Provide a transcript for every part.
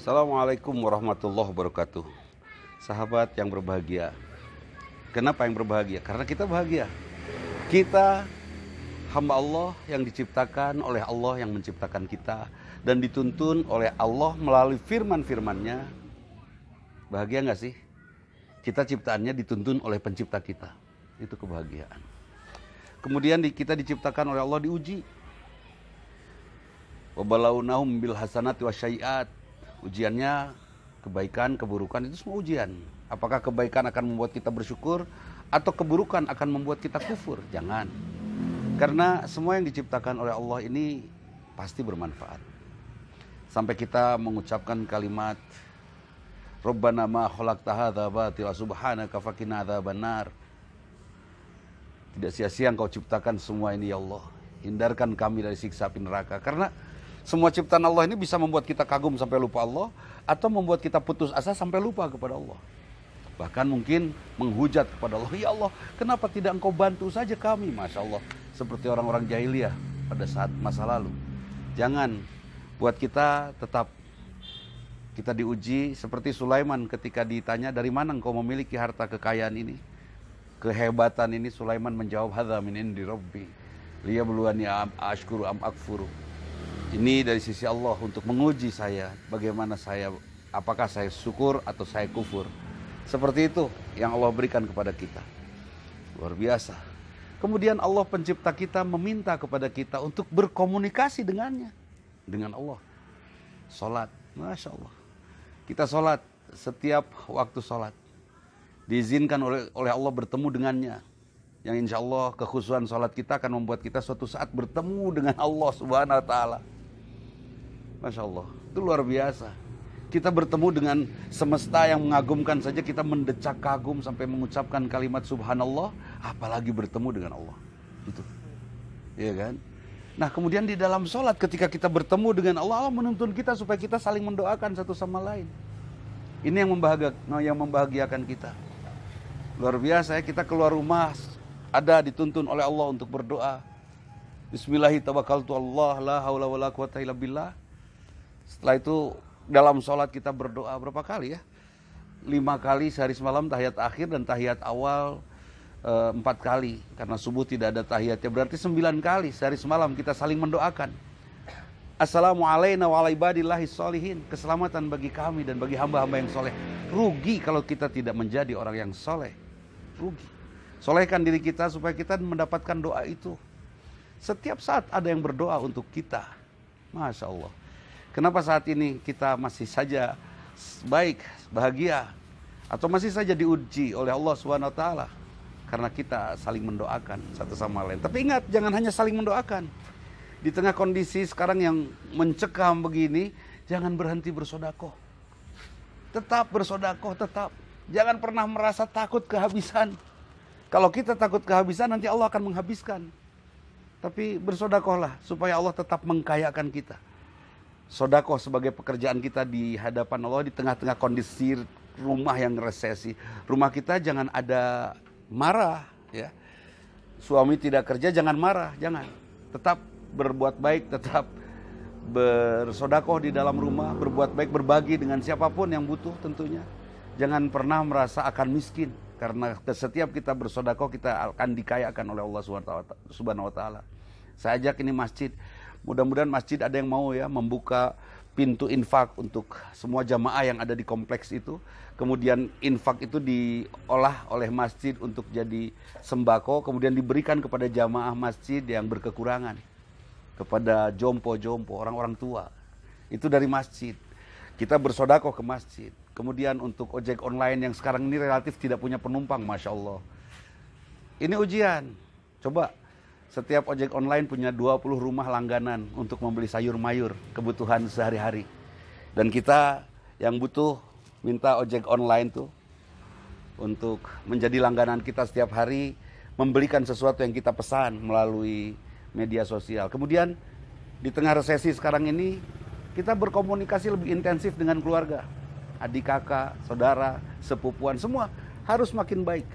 Assalamualaikum warahmatullahi wabarakatuh. Sahabat yang berbahagia. Kenapa yang berbahagia? Karena kita bahagia. Kita hamba Allah yang diciptakan oleh Allah yang menciptakan kita dan dituntun oleh Allah melalui firman-firmannya. Bahagia nggak sih? Kita ciptaannya dituntun oleh pencipta kita. Itu kebahagiaan. Kemudian kita diciptakan oleh Allah diuji. Wabalaunahum bil hasanati wasyai'at. Ujiannya kebaikan, keburukan itu semua ujian. Apakah kebaikan akan membuat kita bersyukur atau keburukan akan membuat kita kufur? Jangan. Karena semua yang diciptakan oleh Allah ini pasti bermanfaat. Sampai kita mengucapkan kalimat Rabbana ma khalaqta hadza batila subhanaka faqina adzabannar. Tidak sia-sia engkau ciptakan semua ini ya Allah. Hindarkan kami dari siksa api neraka. Karena semua ciptaan Allah ini bisa membuat kita kagum sampai lupa Allah atau membuat kita putus asa sampai lupa kepada Allah. Bahkan mungkin menghujat kepada Allah, "Ya Allah, kenapa tidak Engkau bantu saja kami?" Masya Allah, seperti orang-orang jahiliyah pada saat masa lalu. Jangan buat kita tetap kita diuji seperti Sulaiman ketika ditanya dari mana engkau memiliki harta kekayaan ini kehebatan ini Sulaiman menjawab hadza min indi rabbi am ashkuru am akfuru ini dari sisi Allah untuk menguji saya bagaimana saya apakah saya syukur atau saya kufur. Seperti itu yang Allah berikan kepada kita. Luar biasa. Kemudian Allah pencipta kita meminta kepada kita untuk berkomunikasi dengannya. Dengan Allah. Salat, Masya Allah. Kita sholat setiap waktu sholat. Diizinkan oleh, oleh Allah bertemu dengannya. Yang insya Allah kekhusuan sholat kita akan membuat kita suatu saat bertemu dengan Allah subhanahu wa ta'ala. Masya Allah, itu luar biasa. Kita bertemu dengan semesta yang mengagumkan saja kita mendecak kagum sampai mengucapkan kalimat subhanallah, apalagi bertemu dengan Allah. Itu. Iya kan? Nah kemudian di dalam sholat ketika kita bertemu dengan Allah, Allah menuntun kita supaya kita saling mendoakan satu sama lain. Ini yang membahagiakan, yang membahagiakan kita. Luar biasa ya kita keluar rumah ada dituntun oleh Allah untuk berdoa. Bismillahirrahmanirrahim. Setelah itu dalam sholat kita berdoa berapa kali ya? Lima kali sehari semalam tahiyat akhir dan tahiyat awal uh, empat kali. Karena subuh tidak ada tahiyatnya. Berarti sembilan kali sehari semalam kita saling mendoakan. Assalamualaikum warahmatullahi wabarakatuh keselamatan bagi kami dan bagi hamba-hamba yang soleh. Rugi kalau kita tidak menjadi orang yang soleh. Rugi. Solehkan diri kita supaya kita mendapatkan doa itu. Setiap saat ada yang berdoa untuk kita. Masya Allah kenapa saat ini kita masih saja baik bahagia atau masih saja diuji oleh Allah taala karena kita saling mendoakan satu sama lain. Tapi ingat, jangan hanya saling mendoakan. Di tengah kondisi sekarang yang mencekam begini, jangan berhenti bersodakoh. Tetap bersodakoh, tetap. Jangan pernah merasa takut kehabisan. Kalau kita takut kehabisan, nanti Allah akan menghabiskan. Tapi bersodakohlah supaya Allah tetap mengkayakan kita. Sodakoh sebagai pekerjaan kita di hadapan Allah di tengah-tengah kondisi rumah yang resesi. Rumah kita jangan ada marah ya. Suami tidak kerja jangan marah, jangan. Tetap berbuat baik, tetap bersodakoh di dalam rumah, berbuat baik, berbagi dengan siapa pun yang butuh tentunya. Jangan pernah merasa akan miskin karena setiap kita bersodakoh kita akan dikayakan oleh Allah Subhanahu wa taala. Saya ajak ini masjid. Mudah-mudahan masjid ada yang mau ya membuka pintu infak untuk semua jamaah yang ada di kompleks itu. Kemudian infak itu diolah oleh masjid untuk jadi sembako, kemudian diberikan kepada jamaah masjid yang berkekurangan. Kepada jompo-jompo, orang-orang tua. Itu dari masjid. Kita bersodakoh ke masjid. Kemudian untuk ojek online yang sekarang ini relatif tidak punya penumpang, Masya Allah. Ini ujian. Coba setiap ojek online punya 20 rumah langganan untuk membeli sayur mayur kebutuhan sehari-hari. Dan kita yang butuh minta ojek online tuh untuk menjadi langganan kita setiap hari membelikan sesuatu yang kita pesan melalui media sosial. Kemudian di tengah resesi sekarang ini kita berkomunikasi lebih intensif dengan keluarga. Adik kakak, saudara, sepupuan semua harus makin baik.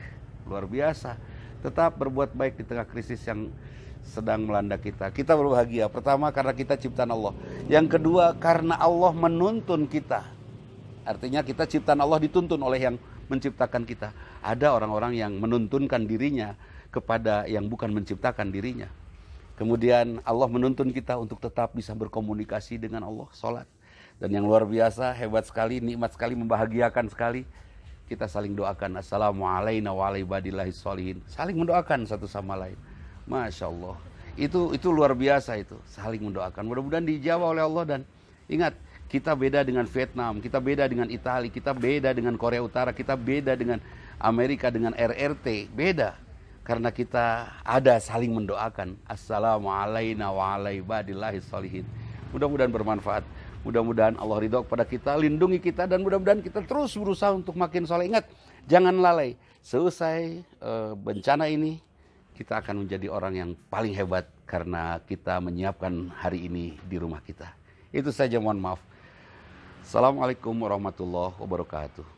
Luar biasa tetap berbuat baik di tengah krisis yang sedang melanda kita. Kita berbahagia. Pertama karena kita ciptaan Allah. Yang kedua karena Allah menuntun kita. Artinya kita ciptaan Allah dituntun oleh yang menciptakan kita. Ada orang-orang yang menuntunkan dirinya kepada yang bukan menciptakan dirinya. Kemudian Allah menuntun kita untuk tetap bisa berkomunikasi dengan Allah, sholat. Dan yang luar biasa, hebat sekali, nikmat sekali, membahagiakan sekali. Kita saling doakan. Assalamualaikum warahmatullahi wabarakatuh. Saling mendoakan satu sama lain. Masya Allah. Itu itu luar biasa itu. Saling mendoakan. Mudah-mudahan dijawab oleh Allah dan ingat kita beda dengan Vietnam, kita beda dengan Italia, kita beda dengan Korea Utara, kita beda dengan Amerika dengan RRT, beda. Karena kita ada saling mendoakan. Assalamualaikum warahmatullahi wabarakatuh. Mudah-mudahan bermanfaat. Mudah-mudahan Allah ridho kepada kita, lindungi kita dan mudah-mudahan kita terus berusaha untuk makin soleh. Ingat, jangan lalai. Selesai uh, bencana ini, kita akan menjadi orang yang paling hebat karena kita menyiapkan hari ini di rumah kita. Itu saja mohon maaf. Assalamualaikum warahmatullahi wabarakatuh.